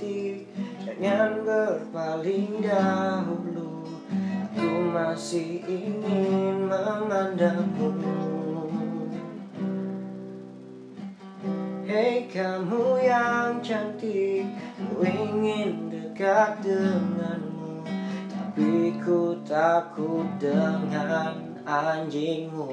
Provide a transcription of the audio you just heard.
Jangan berpaling dahulu. Aku masih ingin memandangmu Hei kamu yang cantik Ku ingin dekat denganmu. Tapi ku takut dengan anjingmu.